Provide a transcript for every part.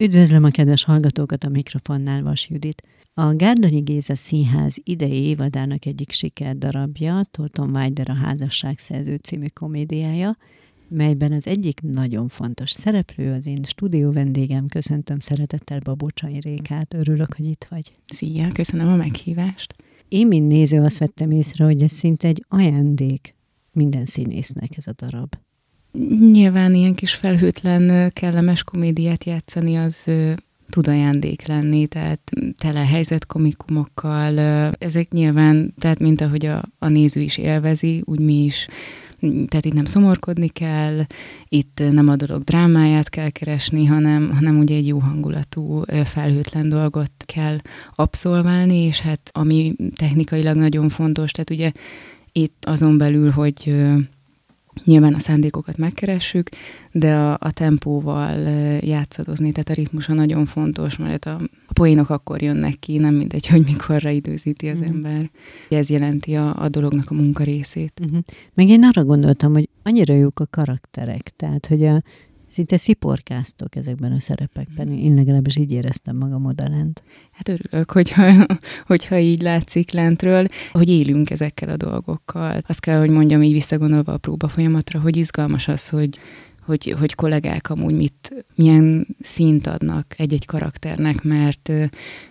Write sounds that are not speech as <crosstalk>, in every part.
Üdvözlöm a kedves hallgatókat a mikrofonnál, Vas Judit. A Gárdonyi Géza Színház idei évadának egyik sikerdarabja, Tolton Weider a házasságszerző című komédiája, melyben az egyik nagyon fontos szereplő, az én stúdió vendégem. Köszöntöm szeretettel Babocsai Rékát, örülök, hogy itt vagy. Szia, köszönöm a meghívást. Én, mint néző, azt vettem észre, hogy ez szinte egy ajándék minden színésznek ez a darab. Nyilván ilyen kis felhőtlen, kellemes komédiát játszani, az tud ajándék lenni, tehát tele helyzetkomikumokkal. Ezek nyilván, tehát mint ahogy a, a néző is élvezi, úgy mi is tehát itt nem szomorkodni kell, itt nem a dolog drámáját kell keresni, hanem, hanem ugye egy jó hangulatú, felhőtlen dolgot kell abszolválni, és hát ami technikailag nagyon fontos, tehát ugye itt azon belül, hogy Nyilván a szándékokat megkeressük, de a, a tempóval játszadozni, tehát a ritmusa nagyon fontos, mert a, a poénok akkor jönnek ki, nem mindegy, hogy mikorra időzíti az mm. ember. Ez jelenti a, a dolognak a munka részét. Uh-huh. Meg én arra gondoltam, hogy annyira jók a karakterek, tehát hogy a szinte sziporkáztok ezekben a szerepekben. Én legalábbis így éreztem magam odalent. Hát örülök, hogyha, hogyha így látszik lentről, hogy élünk ezekkel a dolgokkal. Azt kell, hogy mondjam így visszagondolva a próba folyamatra, hogy izgalmas az, hogy hogy, hogy kollégák amúgy mit, milyen szint adnak egy-egy karakternek, mert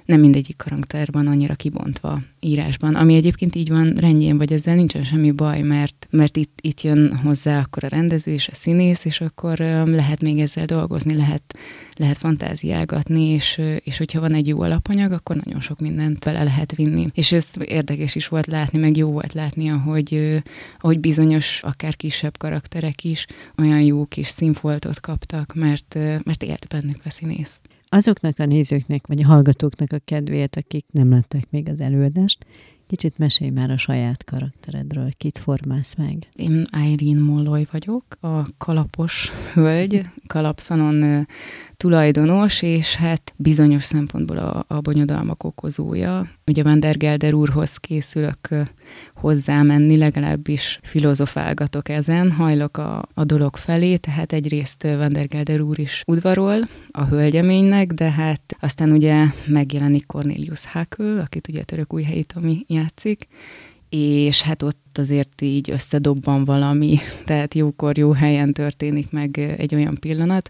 nem mindegyik karakter van annyira kibontva írásban, ami egyébként így van rendjén, vagy ezzel nincsen semmi baj, mert, mert itt, itt jön hozzá akkor a rendező és a színész, és akkor lehet még ezzel dolgozni, lehet, lehet fantáziálgatni, és, és hogyha van egy jó alapanyag, akkor nagyon sok mindent bele lehet vinni. És ez érdekes is volt látni, meg jó volt látni, ahogy, ahogy bizonyos, akár kisebb karakterek is olyan jó kis színfoltot kaptak, mert, mert élt bennük a színész. Azoknak a nézőknek, vagy a hallgatóknak a kedvéért, akik nem látták még az előadást, Kicsit mesélj már a saját karakteredről, kit formálsz meg? Én Irene Molloy vagyok, a kalapos hölgy, kalapszanon tulajdonos, és hát bizonyos szempontból a, a bonyodalmak okozója. Ugye Van der Gelder úrhoz készülök hozzámenni, legalábbis filozofálgatok ezen, hajlok a, a dolog felé, tehát egyrészt Van der Gelder úr is udvarol a hölgyeménynek, de hát aztán ugye megjelenik Cornelius Hackl, akit ugye török új ami játszik, és hát ott azért így összedobban valami, tehát jókor, jó helyen történik meg egy olyan pillanat,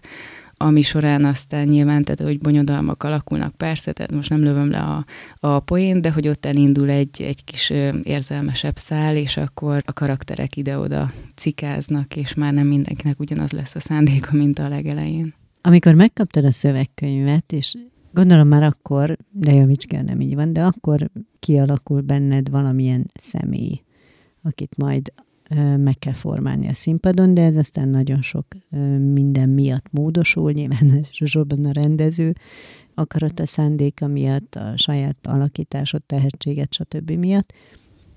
ami során aztán nyilván, tehát hogy bonyodalmak alakulnak, persze, tehát most nem lövöm le a, a poént, de hogy ott elindul egy, egy kis érzelmesebb szál, és akkor a karakterek ide-oda cikáznak, és már nem mindenkinek ugyanaz lesz a szándéka, mint a legelején. Amikor megkaptad a szövegkönyvet, és gondolom már akkor, de javíts ki, nem így van, de akkor kialakul benned valamilyen személy, akit majd meg kell formálni a színpadon, de ez aztán nagyon sok minden miatt módosul, nyilván elsősorban a rendező akarata, szándéka miatt, a saját alakításod, tehetséget, stb. miatt.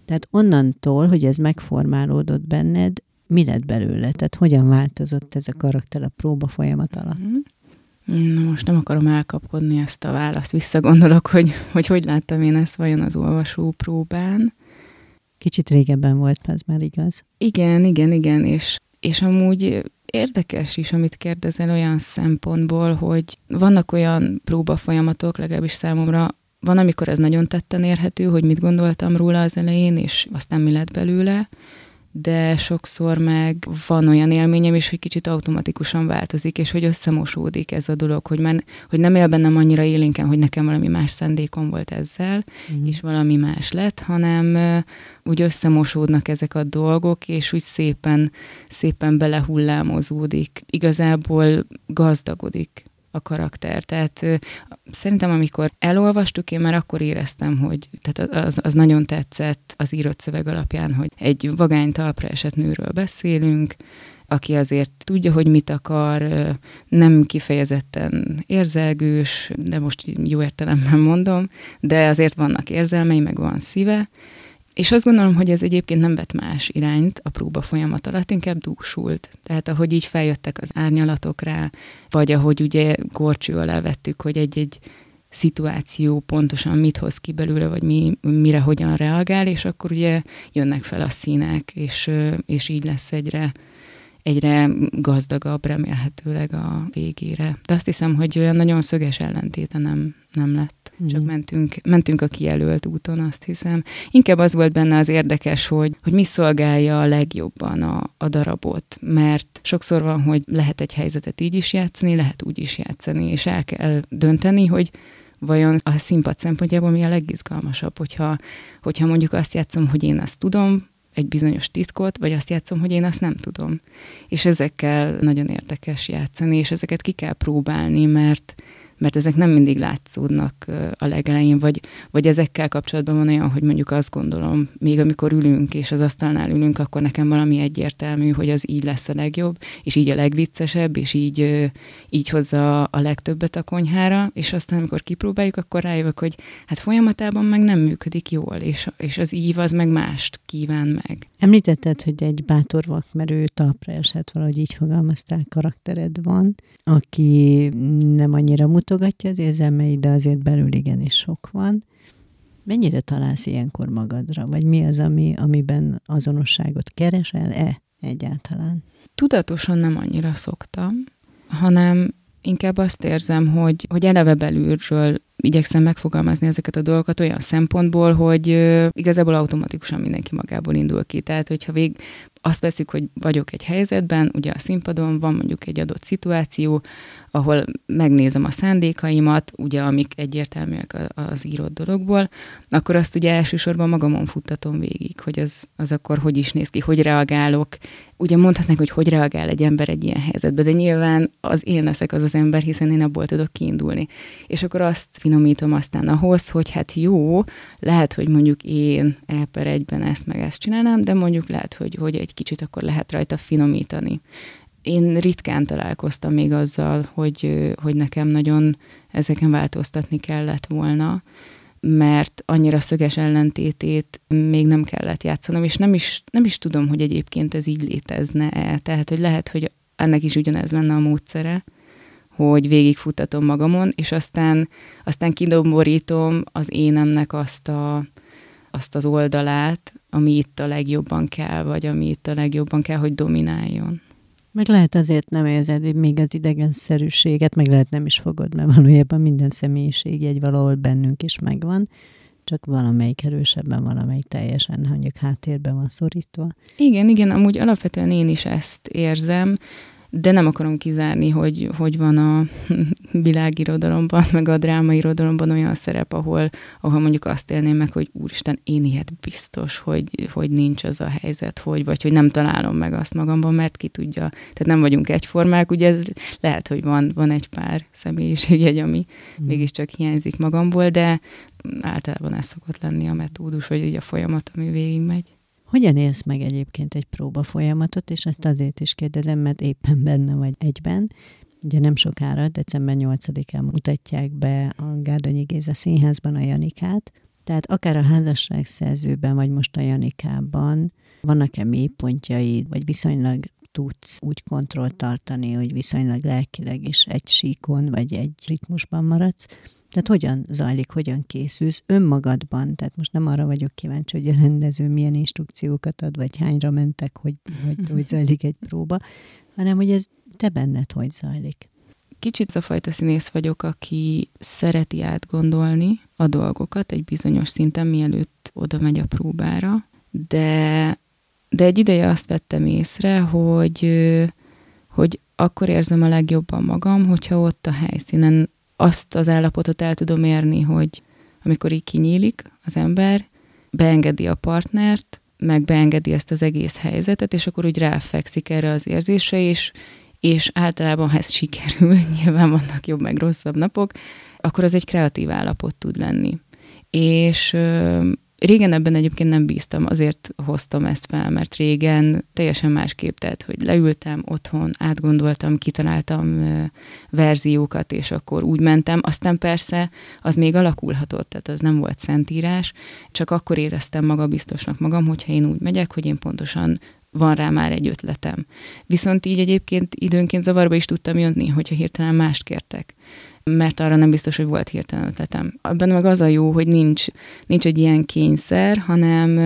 Tehát onnantól, hogy ez megformálódott benned, mi lett belőle? Tehát hogyan változott ez a karakter a próba folyamat alatt? Mhm. Na most nem akarom elkapkodni ezt a választ, visszagondolok, hogy, hogy hogy láttam én ezt vajon az olvasó próbán. Kicsit régebben volt, ez már igaz. Igen, igen, igen, és, és amúgy érdekes is, amit kérdezel olyan szempontból, hogy vannak olyan próbafolyamatok, legalábbis számomra, van, amikor ez nagyon tetten érhető, hogy mit gondoltam róla az elején, és aztán mi lett belőle, de sokszor meg van olyan élményem is, hogy kicsit automatikusan változik, és hogy összemosódik ez a dolog, hogy, men, hogy nem él bennem annyira élénken, hogy nekem valami más szándékom volt ezzel, mm. és valami más lett, hanem úgy összemosódnak ezek a dolgok, és úgy szépen, szépen belehullámozódik. Igazából gazdagodik a karakter. Tehát szerintem, amikor elolvastuk, én már akkor éreztem, hogy tehát az, az nagyon tetszett az írott szöveg alapján, hogy egy vagány talpra esett nőről beszélünk, aki azért tudja, hogy mit akar, nem kifejezetten érzelgős, de most jó értelemben mondom, de azért vannak érzelmei, meg van szíve, és azt gondolom, hogy ez egyébként nem vett más irányt a próba folyamat alatt, inkább dúsult. Tehát ahogy így feljöttek az árnyalatok rá, vagy ahogy ugye gorcső alá vettük, hogy egy-egy szituáció pontosan mit hoz ki belőle, vagy mi, mire hogyan reagál, és akkor ugye jönnek fel a színek, és, és így lesz egyre, egyre gazdagabb remélhetőleg a végére. De azt hiszem, hogy olyan nagyon szöges ellentéte nem, nem lett. Mm. Csak mentünk, mentünk a kijelölt úton, azt hiszem. Inkább az volt benne az érdekes, hogy, hogy mi szolgálja a legjobban a, a darabot, mert sokszor van, hogy lehet egy helyzetet így is játszani, lehet úgy is játszani, és el kell dönteni, hogy vajon a színpad szempontjából mi a legizgalmasabb, hogyha, hogyha mondjuk azt játszom, hogy én azt tudom, egy bizonyos titkot, vagy azt játszom, hogy én azt nem tudom. És ezekkel nagyon érdekes játszani, és ezeket ki kell próbálni, mert mert ezek nem mindig látszódnak a legelején, vagy, vagy ezekkel kapcsolatban van olyan, hogy mondjuk azt gondolom, még amikor ülünk és az asztalnál ülünk, akkor nekem valami egyértelmű, hogy az így lesz a legjobb, és így a legviccesebb, és így, így hozza a legtöbbet a konyhára, és aztán amikor kipróbáljuk, akkor rájövök, hogy hát folyamatában meg nem működik jól, és, és az ív az meg mást kíván meg. Említetted, hogy egy bátor vakmerő talpra esett, valahogy így fogalmaztál, karaktered van, aki nem annyira mutogatja az érzelmeit, de azért belül igenis sok van. Mennyire találsz ilyenkor magadra? Vagy mi az, ami, amiben azonosságot keresel-e egyáltalán? Tudatosan nem annyira szoktam, hanem inkább azt érzem, hogy, hogy eleve belülről igyekszem megfogalmazni ezeket a dolgokat olyan szempontból, hogy igazából automatikusan mindenki magából indul ki. Tehát, hogyha vég, azt veszük, hogy vagyok egy helyzetben, ugye a színpadon van mondjuk egy adott szituáció, ahol megnézem a szándékaimat, ugye amik egyértelműek az írott dologból, akkor azt ugye elsősorban magamon futtatom végig, hogy az, az akkor hogy is néz ki, hogy reagálok. Ugye mondhatnánk, hogy hogy reagál egy ember egy ilyen helyzetbe, de nyilván az én leszek az az ember, hiszen én abból tudok kiindulni. És akkor azt finomítom aztán ahhoz, hogy hát jó, lehet, hogy mondjuk én e per egyben ezt meg ezt csinálnám, de mondjuk lehet, hogy, hogy egy kicsit akkor lehet rajta finomítani. Én ritkán találkoztam még azzal, hogy, hogy nekem nagyon ezeken változtatni kellett volna, mert annyira szöges ellentétét még nem kellett játszanom, és nem is, nem is tudom, hogy egyébként ez így létezne-e. Tehát, hogy lehet, hogy ennek is ugyanez lenne a módszere, hogy végigfutatom magamon, és aztán, aztán kidomborítom az énemnek azt, a, azt az oldalát, ami itt a legjobban kell, vagy ami itt a legjobban kell, hogy domináljon. Meg lehet azért nem érzed még az idegenszerűséget, meg lehet nem is fogod, mert valójában minden személyiség egy valahol bennünk is megvan, csak valamelyik erősebben, valamelyik teljesen mondjuk háttérben van szorítva. Igen, igen, amúgy alapvetően én is ezt érzem, de nem akarom kizárni, hogy, hogy van a világirodalomban, meg a drámairodalomban olyan szerep, ahol, ahol mondjuk azt élném meg, hogy úristen, én ilyet biztos, hogy, hogy nincs az a helyzet, hogy, vagy hogy nem találom meg azt magamban, mert ki tudja. Tehát nem vagyunk egyformák, ugye lehet, hogy van, van egy pár személyiségjegy, ami mm. mégiscsak hiányzik magamból, de általában ez szokott lenni a metódus, vagy így a folyamat, ami végigmegy. Hogyan élsz meg egyébként egy próba folyamatot, és ezt azért is kérdezem, mert éppen benne vagy egyben. Ugye nem sokára, december 8-án mutatják be a Gárdonyi Géza Színházban a Janikát, tehát akár a házasságszerzőben, vagy most a Janikában vannak-e mélypontjaid, vagy viszonylag tudsz úgy kontrollt tartani, hogy viszonylag lelkileg is egy síkon, vagy egy ritmusban maradsz, tehát hogyan zajlik, hogyan készülsz önmagadban? Tehát most nem arra vagyok kíváncsi, hogy a rendező milyen instrukciókat ad, vagy hányra mentek, hogy, hogy, hogy zajlik egy próba, hanem hogy ez te benned hogy zajlik. Kicsit az a fajta színész vagyok, aki szereti átgondolni a dolgokat egy bizonyos szinten, mielőtt oda megy a próbára, de, de egy ideje azt vettem észre, hogy, hogy akkor érzem a legjobban magam, hogyha ott a helyszínen azt az állapotot el tudom érni, hogy amikor így kinyílik az ember, beengedi a partnert, meg beengedi ezt az egész helyzetet, és akkor úgy ráfekszik erre az érzésre, és, és általában, ha ez sikerül, <laughs> nyilván vannak jobb meg rosszabb napok, akkor az egy kreatív állapot tud lenni. És Régen ebben egyébként nem bíztam, azért hoztam ezt fel, mert régen teljesen másképp tett, hogy leültem otthon, átgondoltam, kitaláltam verziókat, és akkor úgy mentem. Aztán persze az még alakulhatott, tehát az nem volt szentírás, csak akkor éreztem magabiztosnak magam, hogyha én úgy megyek, hogy én pontosan van rá már egy ötletem. Viszont így egyébként időnként zavarba is tudtam jönni, hogyha hirtelen mást kértek mert arra nem biztos, hogy volt hirtelen ötletem. Abban meg az a jó, hogy nincs, nincs egy ilyen kényszer, hanem,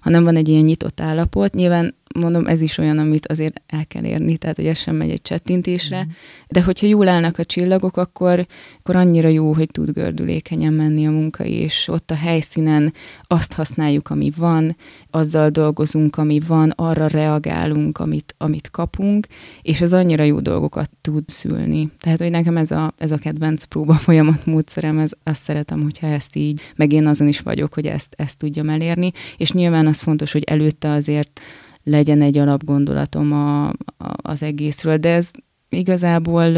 hanem van egy ilyen nyitott állapot. Nyilván mondom, ez is olyan, amit azért el kell érni, tehát hogy ez sem megy egy csettintésre, mm. de hogyha jól állnak a csillagok, akkor, akkor annyira jó, hogy tud gördülékenyen menni a munka, és ott a helyszínen azt használjuk, ami van, azzal dolgozunk, ami van, arra reagálunk, amit, amit kapunk, és ez annyira jó dolgokat tud szülni. Tehát, hogy nekem ez a, ez a kedvenc próba folyamat módszerem, ez, azt szeretem, hogyha ezt így, meg én azon is vagyok, hogy ezt, ezt tudjam elérni, és nyilván az fontos, hogy előtte azért legyen egy alapgondolatom a, a, az egészről, de ez igazából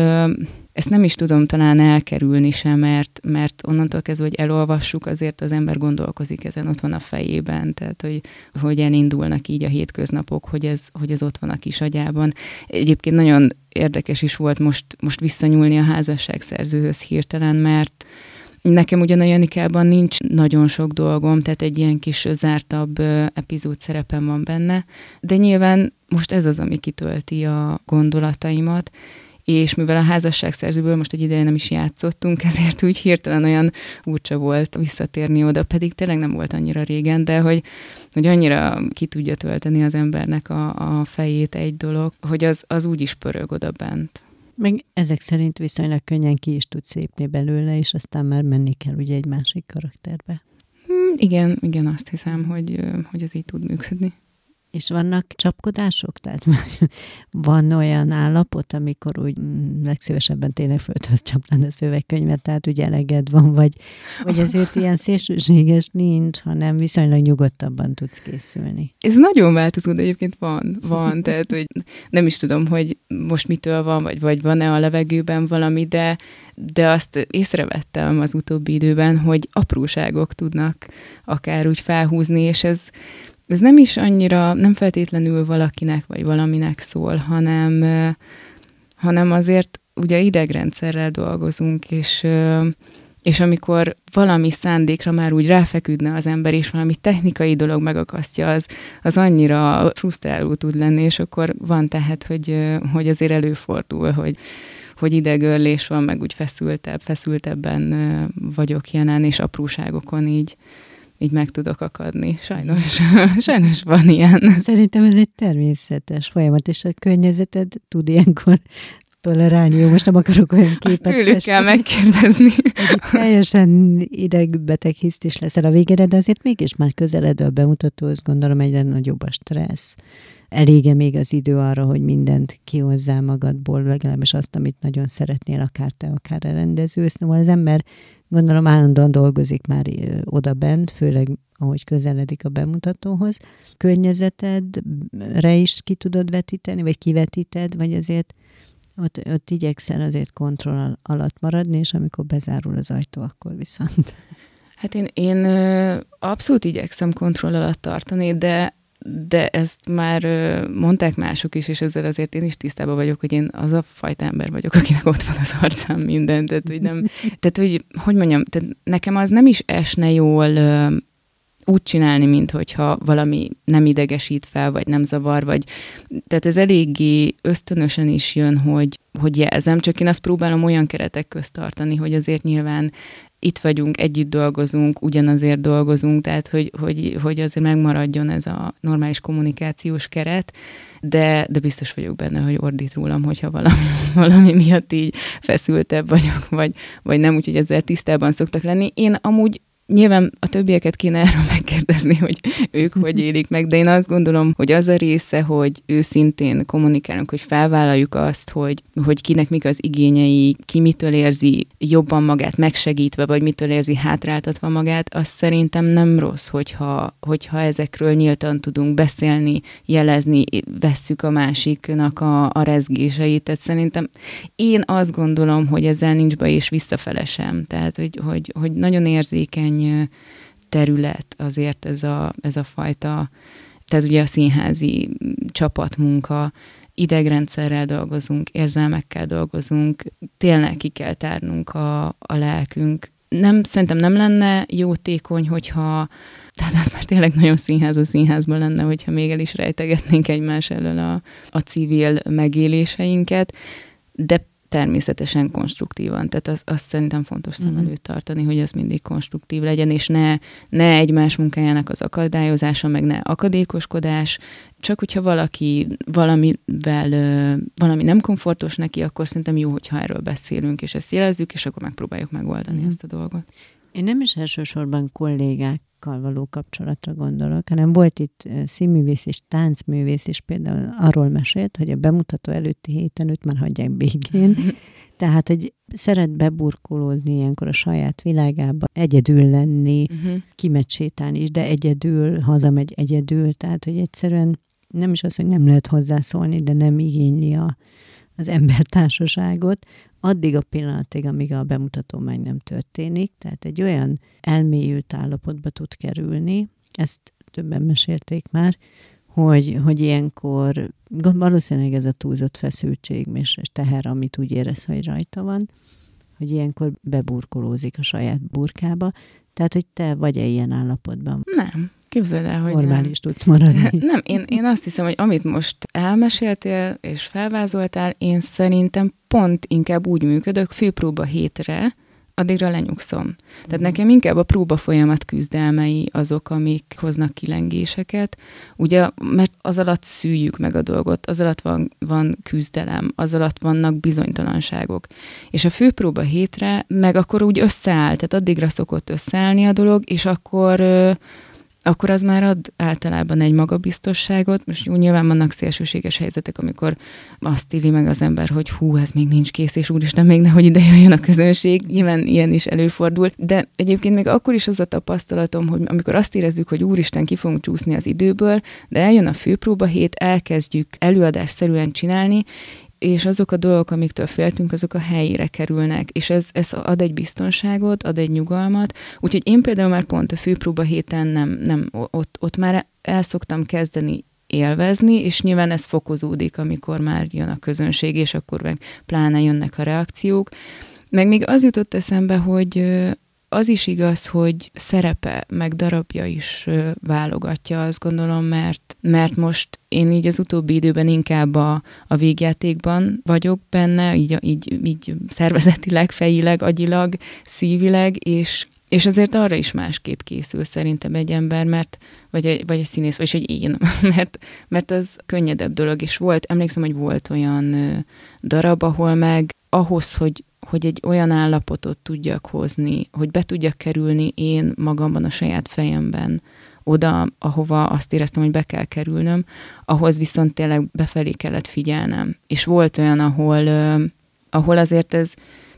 ezt nem is tudom talán elkerülni sem, mert, mert onnantól kezdve, hogy elolvassuk, azért az ember gondolkozik ezen, ott van a fejében, tehát hogy, hogy elindulnak így a hétköznapok, hogy ez, hogy ez ott van a kis agyában. Egyébként nagyon érdekes is volt most, most visszanyúlni a házasságszerzőhöz hirtelen, mert Nekem ugyan a Janikában nincs nagyon sok dolgom, tehát egy ilyen kis zártabb epizód szerepem van benne, de nyilván most ez az, ami kitölti a gondolataimat, és mivel a házasságszerzőből most egy ideje nem is játszottunk, <laughs> ezért úgy hirtelen olyan úrcsa volt visszatérni oda, pedig tényleg nem volt annyira régen, de hogy, hogy annyira ki tudja tölteni az embernek a, a fejét egy dolog, hogy az, az úgy is pörög oda bent. Meg ezek szerint viszonylag könnyen ki is tud szépni belőle, és aztán már menni kell ugye egy másik karakterbe. Hmm, igen, igen, azt hiszem, hogy, hogy ez így tud működni. És vannak csapkodások? Tehát <laughs> van olyan állapot, amikor úgy mm, legszívesebben tényleg földhöz csapnán a szövegkönyvet, tehát ugye eleged van, vagy, vagy azért ilyen <laughs> szélsőséges nincs, hanem viszonylag nyugodtabban tudsz készülni. Ez nagyon változó, de egyébként van, van, <laughs> tehát hogy nem is tudom, hogy most mitől van, vagy, vagy van-e a levegőben valami, de, de azt észrevettem az utóbbi időben, hogy apróságok tudnak akár úgy felhúzni, és ez ez nem is annyira, nem feltétlenül valakinek vagy valaminek szól, hanem, hanem azért ugye idegrendszerrel dolgozunk, és, és amikor valami szándékra már úgy ráfeküdne az ember, és valami technikai dolog megakasztja, az, az annyira frusztráló tud lenni, és akkor van tehát, hogy, hogy azért előfordul, hogy, hogy idegörlés van, meg úgy feszültebb, feszültebben vagyok jelen, és apróságokon így, így meg tudok akadni. Sajnos, <laughs> sajnos van ilyen. Szerintem ez egy természetes folyamat, és a környezeted tud ilyenkor tolerálni. Jó, most nem akarok olyan képet Azt tőlük festni. kell megkérdezni. Egy teljesen idegbeteg hiszt is leszel a végére, de azért mégis már közeledő a bemutatóhoz, gondolom egyre nagyobb a stressz. Elége még az idő arra, hogy mindent kihozzál magadból, legalábbis azt, amit nagyon szeretnél, akár te, akár a rendező. Szóval az ember gondolom állandóan dolgozik már oda bent, főleg ahogy közeledik a bemutatóhoz. Környezetedre is ki tudod vetíteni, vagy kivetíted, vagy azért ott, ott igyekszel azért kontroll alatt maradni, és amikor bezárul az ajtó, akkor viszont... Hát én, én abszolút igyekszem kontroll alatt tartani, de de ezt már mondták mások is, és ezzel azért én is tisztában vagyok, hogy én az a fajta ember vagyok, akinek ott van az arcán minden, tehát hogy nem, tehát hogy, hogy mondjam, tehát nekem az nem is esne jól úgy csinálni, mint hogyha valami nem idegesít fel, vagy nem zavar, vagy tehát ez eléggé ösztönösen is jön, hogy, hogy jelzem, csak én azt próbálom olyan keretek közt tartani, hogy azért nyilván itt vagyunk, együtt dolgozunk, ugyanazért dolgozunk, tehát hogy, hogy, hogy azért megmaradjon ez a normális kommunikációs keret, de, de biztos vagyok benne, hogy ordít rólam, hogyha valami, <laughs> valami miatt így feszültebb vagyok, vagy, vagy nem, úgyhogy ezzel tisztában szoktak lenni. Én amúgy Nyilván a többieket kéne erről <laughs> megkérdezni, hogy ők hogy <laughs> élik meg, de én azt gondolom, hogy az a része, hogy őszintén kommunikálunk, hogy felvállaljuk azt, hogy, hogy kinek mik az igényei, ki mitől érzi jobban magát megsegítve, vagy mitől érzi hátráltatva magát, az szerintem nem rossz, hogyha, hogyha ezekről nyíltan tudunk beszélni, jelezni, vesszük a másiknak a, a rezgéseit. Tehát szerintem én azt gondolom, hogy ezzel nincs baj és visszafele sem. Tehát, hogy, hogy, hogy nagyon érzékeny érzékeny terület azért ez a, ez a fajta, tehát ugye a színházi csapatmunka, idegrendszerrel dolgozunk, érzelmekkel dolgozunk, tényleg ki kell tárnunk a, a lelkünk. Nem, szerintem nem lenne jótékony, hogyha tehát az már tényleg nagyon színház a színházban lenne, hogyha még el is rejtegetnénk egymás elől a, a civil megéléseinket, de természetesen konstruktívan. Tehát az, azt szerintem fontos szem Mhm. előtt tartani, hogy ez mindig konstruktív legyen, és ne, ne egymás munkájának az akadályozása, meg ne akadékoskodás. Csak hogyha valaki valamivel, valami nem komfortos neki, akkor szerintem jó, hogyha erről beszélünk, és ezt jelezzük, és akkor megpróbáljuk megoldani Mhm. ezt a dolgot. Én nem is elsősorban kollégákkal való kapcsolatra gondolok, hanem volt itt színművész és táncművész is például arról mesélt, hogy a bemutató előtti héten őt már hagyják békén. <laughs> Tehát, hogy szeret beburkolózni ilyenkor a saját világába, egyedül lenni, Uh-huh. kimegy sétálni is, de egyedül, hazamegy egyedül, tehát, hogy egyszerűen nem is az, hogy nem lehet hozzászólni, de nem igényli a, az embertársaságot, addig a pillanatig, amíg a bemutató meg nem történik, tehát egy olyan elmélyült állapotba tud kerülni, ezt többen mesélték már, hogy, hogy ilyenkor valószínűleg ez a túlzott feszültség és teher, amit úgy érez, hogy rajta van, hogy ilyenkor beburkolózik a saját burkába, tehát, hogy te vagy-e ilyen állapotban, Nem, képzeld el, hogy nem. normális tudsz maradni. <laughs> Nem, én, én azt hiszem, hogy amit most elmeséltél és felvázoltál, én szerintem pont inkább úgy működök, főpróba hétre, addigra lenyugszom. Tehát nekem inkább a próba folyamat küzdelmei azok, amik hoznak kilengéseket, ugye, mert az alatt szűjjük meg a dolgot, az alatt van, van küzdelem, az alatt vannak bizonytalanságok. És a főpróba hétre meg akkor úgy összeáll, tehát addigra szokott összeállni a dolog, és akkor akkor az már ad általában egy magabiztosságot. Most jó, nyilván vannak szélsőséges helyzetek, amikor azt éli meg az ember, hogy hú, ez még nincs kész, és úristen, még nehogy ide jöjjön a közönség. Nyilván ilyen is előfordul. De egyébként még akkor is az a tapasztalatom, hogy amikor azt érezzük, hogy úristen, ki fogunk csúszni az időből, de eljön a főpróba hét, elkezdjük előadásszerűen csinálni, és azok a dolgok, amiktől féltünk, azok a helyére kerülnek, és ez, ez ad egy biztonságot, ad egy nyugalmat, úgyhogy én például már pont a főpróba héten nem, nem ott, ott már el szoktam kezdeni élvezni, és nyilván ez fokozódik, amikor már jön a közönség, és akkor meg pláne jönnek a reakciók. Meg még az jutott eszembe, hogy az is igaz, hogy szerepe, meg darabja is válogatja, azt gondolom, mert, mert most én így az utóbbi időben inkább a, a végjátékban vagyok benne, így, így, így szervezetileg, fejileg, agyilag, szívileg, és, és azért arra is másképp készül szerintem egy ember, mert vagy egy, vagy egy színész, vagy egy én, <laughs> mert, mert az könnyedebb dolog is volt. Emlékszem, hogy volt olyan darab, ahol meg ahhoz, hogy hogy egy olyan állapotot tudjak hozni, hogy be tudjak kerülni én magamban, a saját fejemben oda, ahova azt éreztem, hogy be kell kerülnöm, ahhoz viszont tényleg befelé kellett figyelnem. És volt olyan, ahol, ahol azért ez,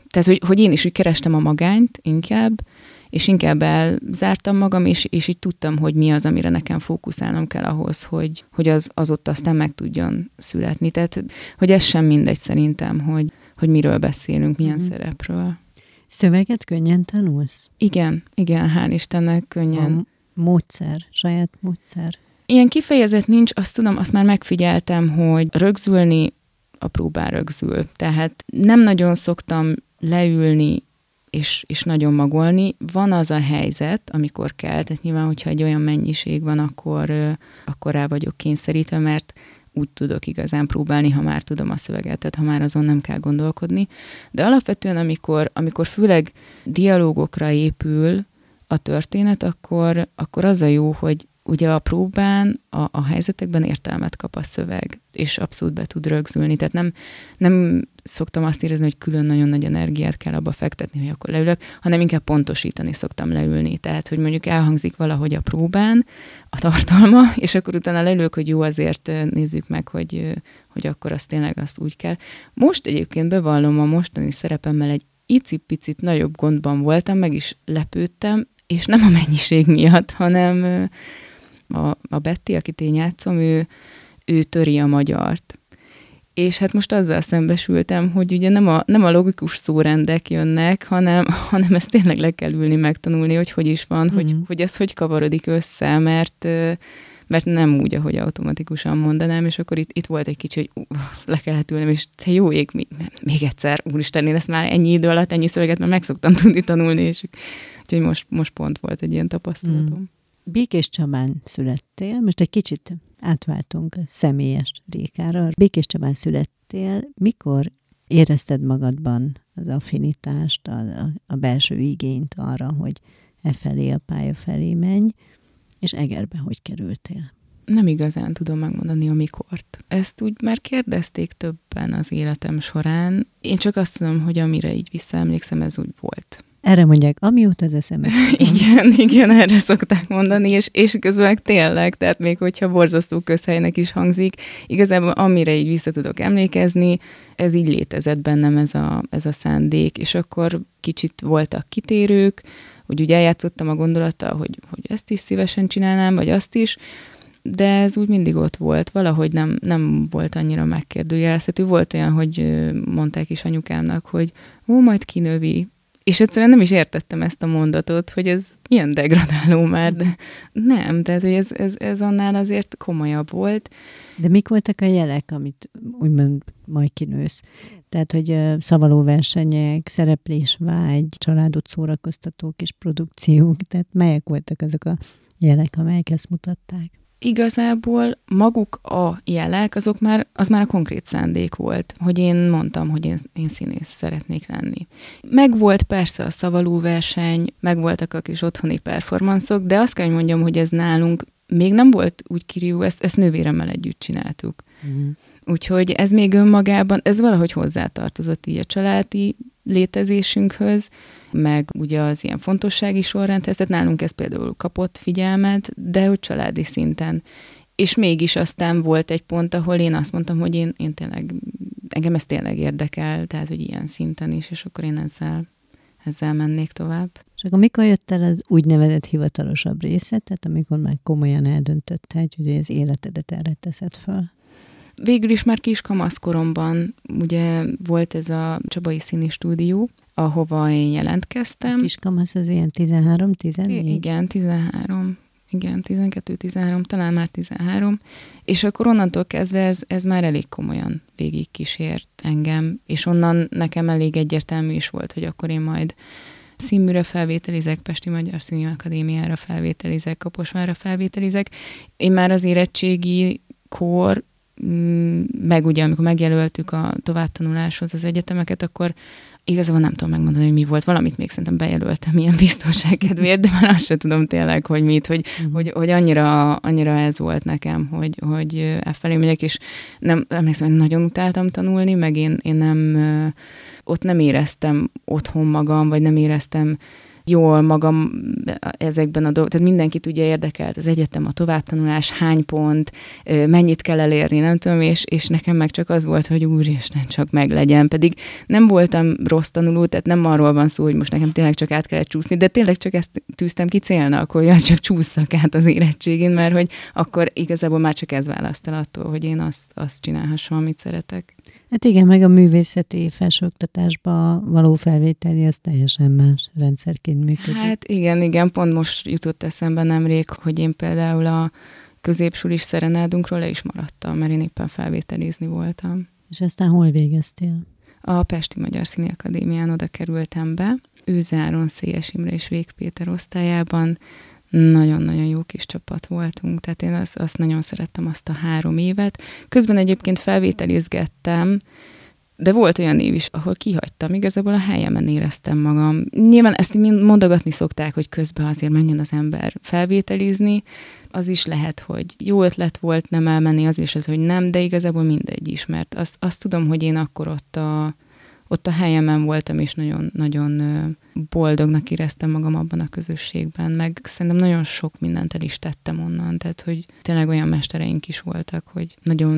tehát hogy, hogy én is úgy kerestem a magányt inkább, és inkább elzártam magam, és, és így tudtam, hogy mi az, amire nekem fókuszálnom kell ahhoz, hogy, hogy az, az ott aztán meg tudjon születni. Tehát, hogy ez sem mindegy szerintem, hogy, hogy miről beszélünk, milyen mm. szerepről. Szöveget könnyen tanulsz? Igen, igen, hál' Istennek könnyen. A módszer, saját módszer. Ilyen kifejezet nincs, azt tudom, azt már megfigyeltem, hogy rögzülni a próbán rögzül. Tehát nem nagyon szoktam leülni és, és nagyon magolni. Van az a helyzet, amikor kell, tehát nyilván, hogyha egy olyan mennyiség van, akkor, akkor rá vagyok kényszerítve, mert úgy tudok igazán próbálni, ha már tudom a szöveget, tehát ha már azon nem kell gondolkodni. De alapvetően, amikor, amikor főleg dialógokra épül a történet, akkor, akkor az a jó, hogy ugye a próbán, a, a helyzetekben értelmet kap a szöveg, és abszolút be tud rögzülni. Tehát nem, nem szoktam azt érezni, hogy külön nagyon nagy energiát kell abba fektetni, hogy akkor leülök, hanem inkább pontosítani szoktam leülni. Tehát, hogy mondjuk elhangzik valahogy a próbán a tartalma, <laughs> és akkor utána leülök, hogy jó, azért nézzük meg, hogy, hogy akkor azt tényleg azt úgy kell. Most egyébként bevallom a mostani szerepemmel egy icipicit nagyobb gondban voltam, meg is lepődtem, és nem a mennyiség miatt, hanem a, a Betty, akit én játszom, ő, ő töri a magyart. És hát most azzal szembesültem, hogy ugye nem a, nem a logikus szórendek jönnek, hanem, <laughs> hanem ezt tényleg le kell ülni, megtanulni, hogy hogy is van, mm. hogy, Mhm. hogy ez hogy kavarodik össze, mert mert nem úgy, ahogy automatikusan mondanám, és akkor itt, itt volt egy kicsi, hogy uh, le kellett ülnem, és te jó ég, még, még egyszer, úristen, én ezt már ennyi idő alatt, ennyi szöveget már meg szoktam <laughs> tudni tanulni, és úgyhogy most, most pont volt egy ilyen tapasztalatom. Mm. Békés Csabán születtél, most egy kicsit átváltunk személyes Rékára. Békés Csabán születtél, mikor érezted magadban az affinitást, a, a, a belső igényt arra, hogy e felé a pálya felé menj, és Egerbe hogy kerültél? Nem igazán tudom megmondani a mikort. Ezt úgy már kérdezték többen az életem során. Én csak azt tudom, hogy amire így visszaemlékszem, ez úgy volt. Erre mondják, ami jut az eszembe. <laughs> igen, igen, erre szokták mondani, és, és közben tényleg, tehát még hogyha borzasztó közhelynek is hangzik, igazából amire így vissza tudok emlékezni, ez így létezett bennem ez a, ez a szándék, és akkor kicsit voltak kitérők, hogy úgy eljátszottam a gondolattal, hogy, hogy ezt is szívesen csinálnám, vagy azt is, de ez úgy mindig ott volt, valahogy nem, nem volt annyira megkérdőjelezhető. Volt olyan, hogy mondták is anyukámnak, hogy ó, majd kinövi, és egyszerűen nem is értettem ezt a mondatot, hogy ez milyen degradáló már, de nem, tehát hogy ez, ez, ez annál azért komolyabb volt. De mik voltak a jelek, amit úgymond majd kinősz? Tehát, hogy szavalóversenyek, szereplésvágy, családot szórakoztatók és produkciók, tehát melyek voltak azok a jelek, amelyek ezt mutatták? Igazából maguk a jelek, azok már, az már a konkrét szándék volt, hogy én mondtam, hogy én, én színész szeretnék lenni. Meg volt persze a szavaló verseny, meg voltak a kis otthoni performanszok, de azt kell, hogy mondjam, hogy ez nálunk még nem volt úgy kiriú, ezt, ezt nővéremmel együtt csináltuk. Mm. Úgyhogy ez még önmagában, ez valahogy hozzátartozott így a családi létezésünkhöz, meg ugye az ilyen fontossági sorrendhez, tehát nálunk ez például kapott figyelmet, de hogy családi szinten. És mégis aztán volt egy pont, ahol én azt mondtam, hogy én, én tényleg, engem ez tényleg érdekel, tehát hogy ilyen szinten is, és akkor én ezzel, ezzel mennék tovább. És akkor mikor jött el az úgynevezett hivatalosabb része, tehát amikor már komolyan eldöntötte, hogy az életedet erre teszed fel? Végül is már kis kamaszkoromban ugye volt ez a Csabai Színi Stúdió, ahova én jelentkeztem. A kiskamasz az ilyen 13-14? Igen, 13. Igen, 12-13, talán már 13. És akkor onnantól kezdve ez, ez már elég komolyan végig kísért engem, és onnan nekem elég egyértelmű is volt, hogy akkor én majd színműre felvételizek, Pesti Magyar Színi Akadémiára felvételizek, Kaposvára felvételizek. Én már az érettségi kor mm, meg ugye, amikor megjelöltük a továbbtanuláshoz az egyetemeket, akkor Igazából nem tudom megmondani, hogy mi volt. Valamit még szerintem bejelöltem ilyen biztonság kedvéért, de már azt sem tudom tényleg, hogy mit, hogy, uh-huh. hogy, hogy annyira, annyira ez volt nekem, hogy, hogy e felé megyek, és nem, emlékszem, hogy nagyon utáltam tanulni, meg én, én nem, ott nem éreztem otthon magam, vagy nem éreztem jól magam ezekben a dolgokban. Tehát mindenkit ugye érdekelt az egyetem, a továbbtanulás, hány pont, mennyit kell elérni, nem tudom, és, és nekem meg csak az volt, hogy úristen, csak meglegyen. Pedig nem voltam rossz tanuló, tehát nem arról van szó, hogy most nekem tényleg csak át kellett csúszni, de tényleg csak ezt tűztem ki célnak, hogy <laughs> csak csúszszak át az érettségén, mert hogy akkor igazából már csak ez választ el attól, hogy én azt, azt csinálhassam, amit szeretek. Hát igen, meg a művészeti felsőoktatásba való felvételi, az teljesen más rendszerként működik. Hát igen, igen, pont most jutott eszembe nemrég, hogy én például a középsulis szerenádunkról le is maradtam, mert én éppen felvételizni voltam. És aztán hol végeztél? A Pesti Magyar Színi Akadémián oda kerültem be, Őzáron, Széjes Imre és Vég Péter osztályában, nagyon-nagyon jó kis csapat voltunk, tehát én azt, azt nagyon szerettem azt a három évet. Közben egyébként felvételizgettem, de volt olyan év is, ahol kihagytam, igazából a helyemen éreztem magam. Nyilván ezt mondogatni szokták, hogy közben azért menjen az ember felvételizni, az is lehet, hogy jó ötlet volt nem elmenni, az is az, hogy nem, de igazából mindegy is, mert azt, azt tudom, hogy én akkor ott a, ott a helyemen voltam, és nagyon, nagyon boldognak éreztem magam abban a közösségben, meg szerintem nagyon sok mindent el is tettem onnan, tehát hogy tényleg olyan mestereink is voltak, hogy nagyon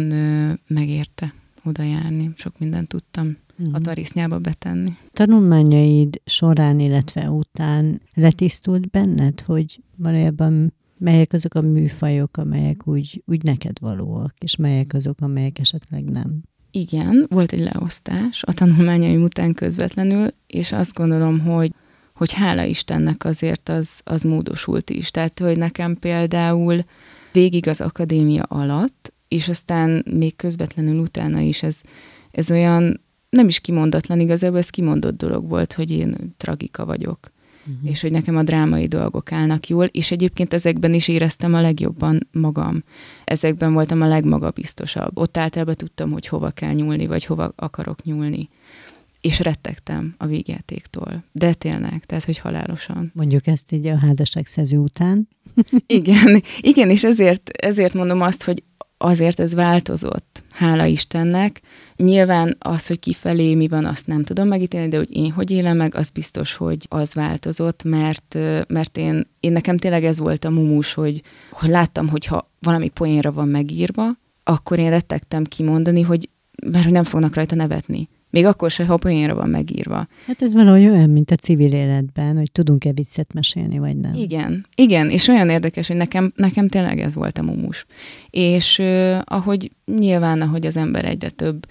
megérte oda járni, sok mindent tudtam a mhm. tarisznyába betenni. Tanulmányaid során, illetve után letisztult benned, hogy valójában melyek azok a műfajok, amelyek úgy, úgy neked valóak, és melyek azok, amelyek esetleg nem? Igen, volt egy leosztás a tanulmányaim után közvetlenül, és azt gondolom, hogy hogy hála Istennek azért az, az módosult is. Tehát, hogy nekem például végig az akadémia alatt, és aztán még közvetlenül utána is ez, ez olyan nem is kimondatlan, igazából ez kimondott dolog volt, hogy én tragika vagyok. Uh-huh. és hogy nekem a drámai dolgok állnak jól, és egyébként ezekben is éreztem a legjobban magam. Ezekben voltam a legmagabiztosabb. Ott általában tudtam, hogy hova kell nyúlni, vagy hova akarok nyúlni és rettegtem a végjátéktól. De tényleg, tehát, hogy halálosan. Mondjuk ezt így a házasságszerző után. igen, igen, és ezért, ezért mondom azt, hogy azért ez változott, hála Istennek. Nyilván az, hogy kifelé mi van, azt nem tudom megítélni, de hogy én hogy élem meg, az biztos, hogy az változott, mert, mert én, én nekem tényleg ez volt a mumus, hogy, hogy láttam, hogy ha valami poénra van megírva, akkor én rettegtem kimondani, hogy mert hogy nem fognak rajta nevetni. Még akkor se, ha poénra van megírva. Hát ez valahogy olyan, mint a civil életben, hogy tudunk-e viccet mesélni, vagy nem. Igen, igen, és olyan érdekes, hogy nekem, nekem tényleg ez volt a mumus. És uh, ahogy nyilván, ahogy az ember egyre több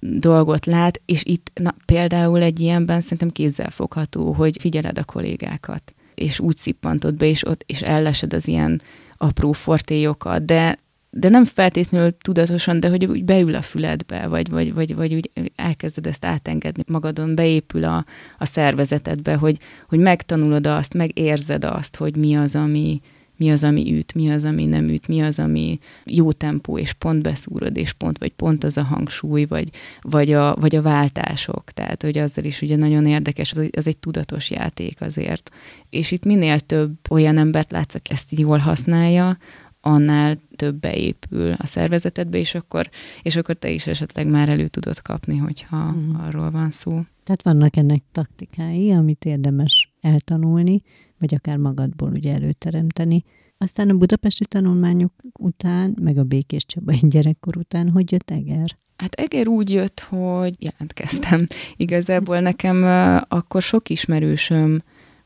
dolgot lát, és itt na, például egy ilyenben szerintem kézzelfogható, hogy figyeled a kollégákat, és úgy szippantod be, és ott és ellesed az ilyen apró fortélyokat, de de nem feltétlenül tudatosan, de hogy úgy beül a füledbe, vagy, vagy, vagy, vagy úgy elkezded ezt átengedni magadon, beépül a, a szervezetedbe, hogy, hogy megtanulod azt, megérzed azt, hogy mi az, ami, mi az, ami üt, mi az, ami nem üt, mi az, ami jó tempó, és pont beszúrod, és pont, vagy pont az a hangsúly, vagy, vagy, a, vagy a váltások. Tehát, hogy azzal is ugye nagyon érdekes, az, az egy tudatos játék azért. És itt minél több olyan embert látsz, aki ezt jól használja, annál több beépül a szervezetedbe, és akkor, és akkor te is esetleg már elő tudod kapni, hogyha mm. arról van szó. Tehát vannak ennek taktikái, amit érdemes eltanulni, vagy akár magadból ugye előteremteni. Aztán a budapesti tanulmányok után, meg a Békés Csabai gyerekkor után, hogy jött Eger? Hát Eger úgy jött, hogy jelentkeztem. Igazából nekem akkor sok ismerősöm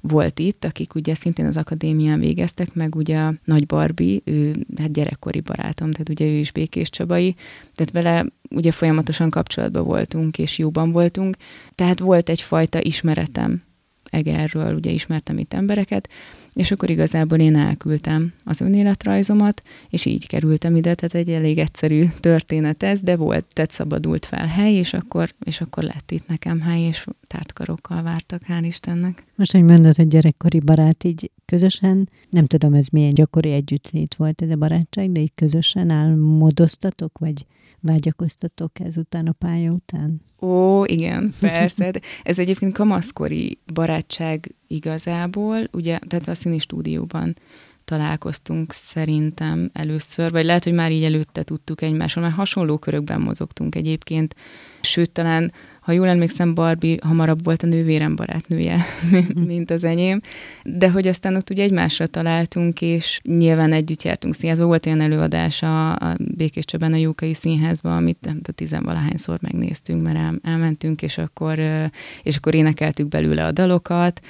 volt itt, akik ugye szintén az akadémián végeztek, meg ugye a Nagy Barbi, ő hát gyerekkori barátom, tehát ugye ő is Békés Csabai, tehát vele ugye folyamatosan kapcsolatban voltunk, és jóban voltunk, tehát volt egyfajta ismeretem Egerről, ugye ismertem itt embereket, és akkor igazából én elküldtem az önéletrajzomat, és így kerültem ide, tehát egy elég egyszerű történet ez, de volt, tehát szabadult fel hely, és akkor, és akkor lett itt nekem hely, és tártkarokkal vártak, hál' Istennek. Most, hogy mondod, hogy gyerekkori barát, így közösen, nem tudom, ez milyen gyakori együttlét volt ez a barátság, de így közösen álmodoztatok, vagy vágyakoztatok ezután a pálya után? Ó, igen, persze. Ez egyébként kamaszkori barátság igazából, ugye, tehát a színi stúdióban találkoztunk szerintem először, vagy lehet, hogy már így előtte tudtuk egymáson, mert hasonló körökben mozogtunk egyébként, sőt, talán ha jól emlékszem, Barbie hamarabb volt a nővérem barátnője, <laughs> mint az enyém, de hogy aztán ott ugye egymásra találtunk, és nyilván együtt jártunk színházba. Volt olyan előadás a, a Békés Csabán a Jókai Színházban, amit nem tudom, tizenvalahányszor megnéztünk, mert el, elmentünk, és akkor, és akkor énekeltük belőle a dalokat,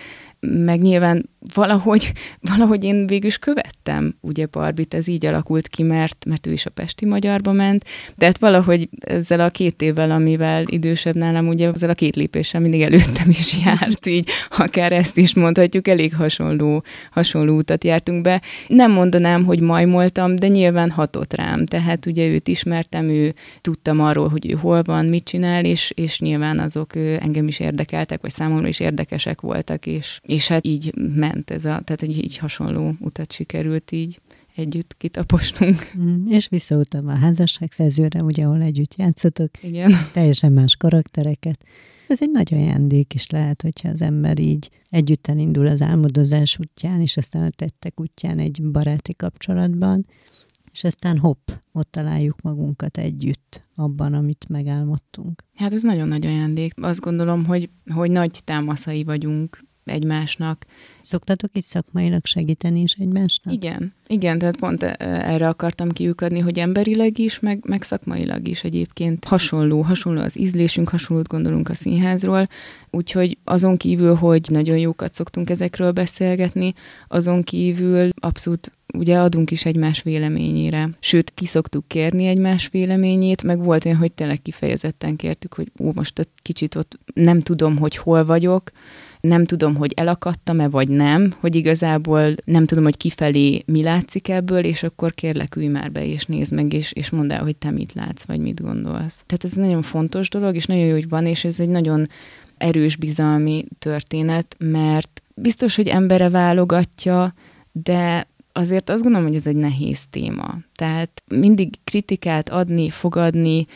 meg nyilván valahogy, <laughs> valahogy én végül is követtem, ugye Barbit, ez így alakult ki, mert, mert ő is a Pesti Magyarba ment, de hát valahogy ezzel a két évvel, amivel idősebb nálam, ugye ezzel a két lépéssel mindig előttem is <laughs> járt, így akár ezt is mondhatjuk, elég hasonló, hasonló utat jártunk be. Nem mondanám, hogy majmoltam, de nyilván hatott rám, tehát ugye őt ismertem, ő tudtam arról, hogy ő hol van, mit csinál, és, és nyilván azok engem is érdekeltek, vagy számomra is érdekesek voltak, és, és hát így ment ez a, tehát egy így hasonló utat sikerült így együtt kitaposnunk. Mm, és visszautam a házasságszerzőre, ugye, ahol együtt játszotok. Igen. Teljesen más karaktereket. Ez egy nagy ajándék is lehet, hogyha az ember így együtten indul az álmodozás útján, és aztán a tettek útján egy baráti kapcsolatban, és aztán hopp, ott találjuk magunkat együtt abban, amit megálmodtunk. Hát ez nagyon nagy ajándék. Azt gondolom, hogy, hogy nagy támaszai vagyunk egymásnak. Szoktatok itt szakmailag segíteni is egymásnak? Igen, igen, tehát pont e, erre akartam kiukadni, hogy emberileg is, meg, meg szakmailag is egyébként hasonló, hasonló az ízlésünk, hasonlót gondolunk a színházról, úgyhogy azon kívül, hogy nagyon jókat szoktunk ezekről beszélgetni, azon kívül abszolút ugye adunk is egymás véleményére. Sőt, ki szoktuk kérni egymás véleményét, meg volt olyan, hogy tényleg kifejezetten kértük, hogy ó, most kicsit ott nem tudom, hogy hol vagyok, nem tudom, hogy elakadtam-e, vagy nem, hogy igazából nem tudom, hogy kifelé mi látszik ebből, és akkor kérlek, ülj már be, és nézd meg, és, és mondd el, hogy te mit látsz, vagy mit gondolsz. Tehát ez nagyon fontos dolog, és nagyon jó, hogy van, és ez egy nagyon erős bizalmi történet, mert biztos, hogy embere válogatja, de azért azt gondolom, hogy ez egy nehéz téma. Tehát mindig kritikát adni, fogadni,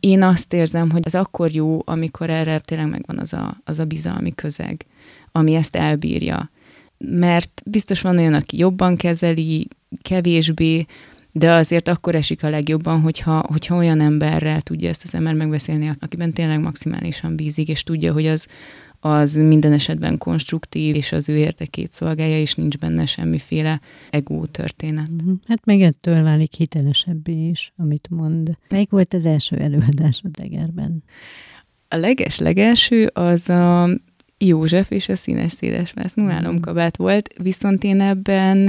én azt érzem, hogy az akkor jó, amikor erre tényleg megvan az a, az a bizalmi közeg, ami ezt elbírja. Mert biztos van olyan, aki jobban kezeli, kevésbé, de azért akkor esik a legjobban, hogyha, hogyha olyan emberrel tudja ezt az ember megbeszélni, akiben tényleg maximálisan bízik, és tudja, hogy az, az minden esetben konstruktív, és az ő érdekét szolgálja, és nincs benne semmiféle ego történet. Mhm. Hát meg ettől válik hitelesebbé is, amit mond. Melyik volt az első előadás a Degerben? A leges-legelső az a József és a színes széles vásznú mhm. álomkabát volt, viszont én ebben,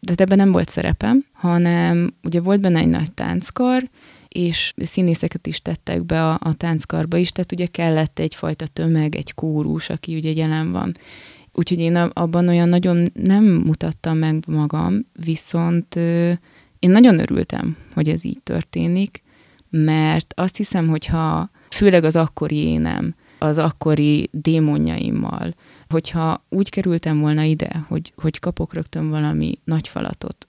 de ebben nem volt szerepem, hanem ugye volt benne egy nagy tánckar, és színészeket is tettek be a, a tánckarba is, tehát ugye kellett egyfajta tömeg, egy kórus, aki ugye jelen van. Úgyhogy én abban olyan nagyon nem mutattam meg magam, viszont én nagyon örültem, hogy ez így történik, mert azt hiszem, hogyha főleg az akkori énem, az akkori démonjaimmal, hogyha úgy kerültem volna ide, hogy, hogy kapok rögtön valami nagy falatot,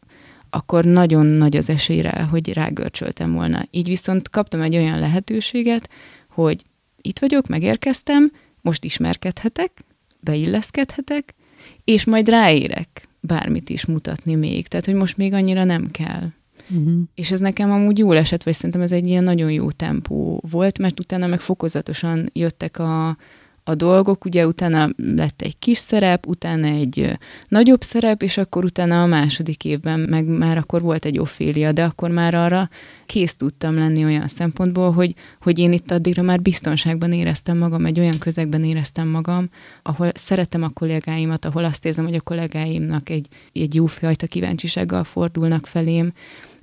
akkor nagyon nagy az esélyre, hogy rágörcsöltem volna. Így viszont kaptam egy olyan lehetőséget, hogy itt vagyok, megérkeztem, most ismerkedhetek, beilleszkedhetek, és majd ráérek bármit is mutatni még. Tehát, hogy most még annyira nem kell. Uh-huh. És ez nekem amúgy jól esett, vagy szerintem ez egy ilyen nagyon jó tempó volt, mert utána meg fokozatosan jöttek a, a dolgok, ugye utána lett egy kis szerep, utána egy nagyobb szerep, és akkor utána a második évben meg már akkor volt egy Ofélia, de akkor már arra kész tudtam lenni olyan szempontból, hogy, hogy én itt addigra már biztonságban éreztem magam, egy olyan közegben éreztem magam, ahol szeretem a kollégáimat, ahol azt érzem, hogy a kollégáimnak egy, egy jó fajta kíváncsisággal fordulnak felém,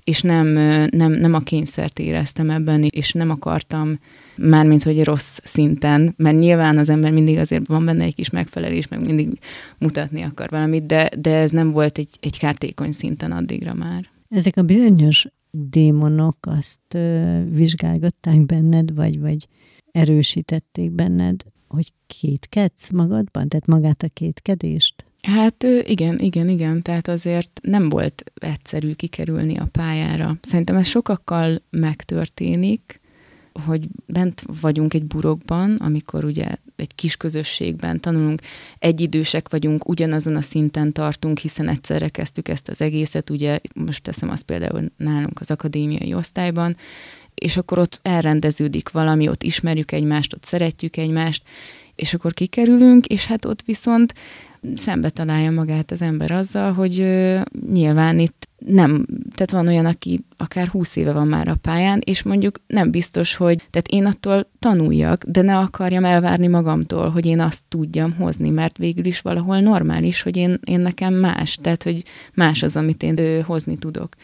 és nem, nem, nem a kényszert éreztem ebben, és nem akartam mármint hogy rossz szinten, mert nyilván az ember mindig azért van benne egy kis megfelelés, meg mindig mutatni akar valamit, de, de ez nem volt egy, egy kártékony szinten addigra már. Ezek a bizonyos démonok azt ö, vizsgálgatták benned, vagy, vagy erősítették benned, hogy kétkedsz magadban? Tehát magát a kétkedést? Hát igen, igen, igen. Tehát azért nem volt egyszerű kikerülni a pályára. Szerintem ez sokakkal megtörténik, hogy bent vagyunk egy burokban, amikor ugye egy kis közösségben tanulunk, egyidősek vagyunk, ugyanazon a szinten tartunk, hiszen egyszerre kezdtük ezt az egészet, ugye most teszem azt például nálunk az akadémiai osztályban, és akkor ott elrendeződik valami, ott ismerjük egymást, ott szeretjük egymást, és akkor kikerülünk, és hát ott viszont szembe találja magát az ember azzal, hogy nyilván itt nem, tehát van olyan, aki akár húsz éve van már a pályán, és mondjuk nem biztos, hogy, tehát én attól tanuljak, de ne akarjam elvárni magamtól, hogy én azt tudjam hozni, mert végül is valahol normális, hogy én, én nekem más, tehát hogy más az, amit én hozni tudok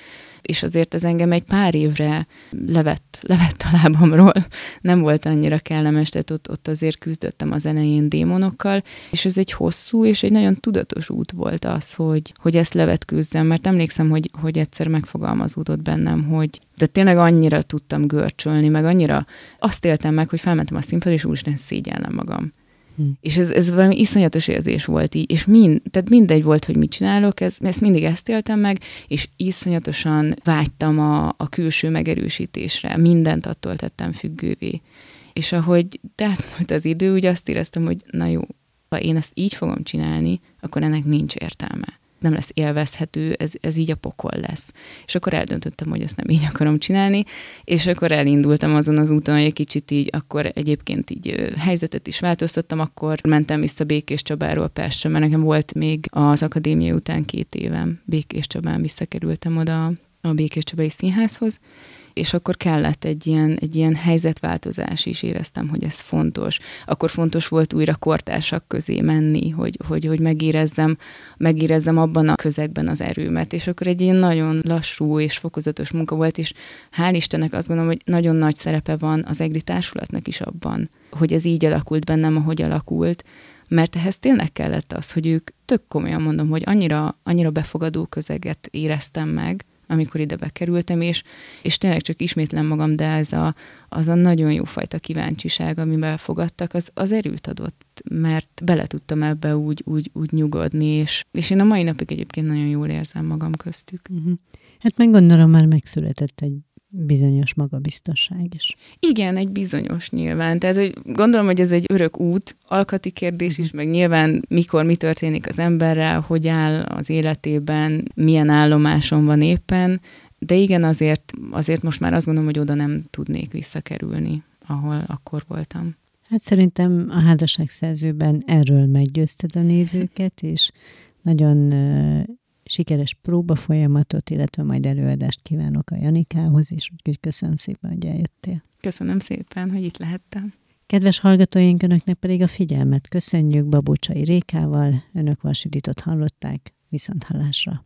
és azért ez engem egy pár évre levett, levett a lábamról. Nem volt annyira kellemes, tehát ott, ott azért küzdöttem az elején démonokkal, és ez egy hosszú és egy nagyon tudatos út volt az, hogy, hogy ezt levetkőzzem, mert emlékszem, hogy, hogy egyszer megfogalmazódott bennem, hogy de tényleg annyira tudtam görcsölni, meg annyira azt éltem meg, hogy felmentem a színpadra, és úristen szégyellem magam. Hm. És ez, ez valami iszonyatos érzés volt így, és mind, tehát mindegy volt, hogy mit csinálok, ez, ezt mindig ezt éltem meg, és iszonyatosan vágytam a, a külső megerősítésre, mindent attól tettem függővé. És ahogy volt az idő, úgy azt éreztem, hogy na jó, ha én ezt így fogom csinálni, akkor ennek nincs értelme nem lesz élvezhető, ez, ez így a pokol lesz. És akkor eldöntöttem, hogy ezt nem így akarom csinálni, és akkor elindultam azon az úton, hogy egy kicsit így, akkor egyébként így helyzetet is változtattam, akkor mentem vissza Békés Csabáról Pestre, mert nekem volt még az akadémia után két évem Békés Csabán visszakerültem oda a Békés Csabai Színházhoz, és akkor kellett egy ilyen, egy ilyen helyzetváltozás is, éreztem, hogy ez fontos. Akkor fontos volt újra kortársak közé menni, hogy, hogy, hogy megérezzem, megérezzem abban a közegben az erőmet, és akkor egy ilyen nagyon lassú és fokozatos munka volt, és hál' Istennek azt gondolom, hogy nagyon nagy szerepe van az EGRI társulatnak is abban, hogy ez így alakult bennem, ahogy alakult, mert ehhez tényleg kellett az, hogy ők tök komolyan mondom, hogy annyira, annyira befogadó közeget éreztem meg, amikor ide bekerültem, és, és tényleg csak ismétlem magam, de ez a, az a nagyon jó fajta kíváncsiság, amivel fogadtak, az, az erőt adott, mert bele tudtam ebbe úgy, úgy, úgy nyugodni, és, és én a mai napig egyébként nagyon jól érzem magam köztük. Uh-huh. Hát meg gondolom már megszületett egy bizonyos magabiztosság is. Igen, egy bizonyos nyilván. Tehát hogy gondolom, hogy ez egy örök út, alkati kérdés is, mhm. meg nyilván mikor mi történik az emberrel, hogy áll az életében, milyen állomáson van éppen, de igen, azért, azért most már azt gondolom, hogy oda nem tudnék visszakerülni, ahol akkor voltam. Hát szerintem a házasságszerzőben erről meggyőzted a nézőket, és nagyon sikeres próba folyamatot, illetve majd előadást kívánok a Janikához, és úgyhogy köszönöm szépen, hogy eljöttél. Köszönöm szépen, hogy itt lehettem. Kedves hallgatóink, Önöknek pedig a figyelmet köszönjük Babócsai Rékával, Önök Vasiditot hallották, viszont hallásra.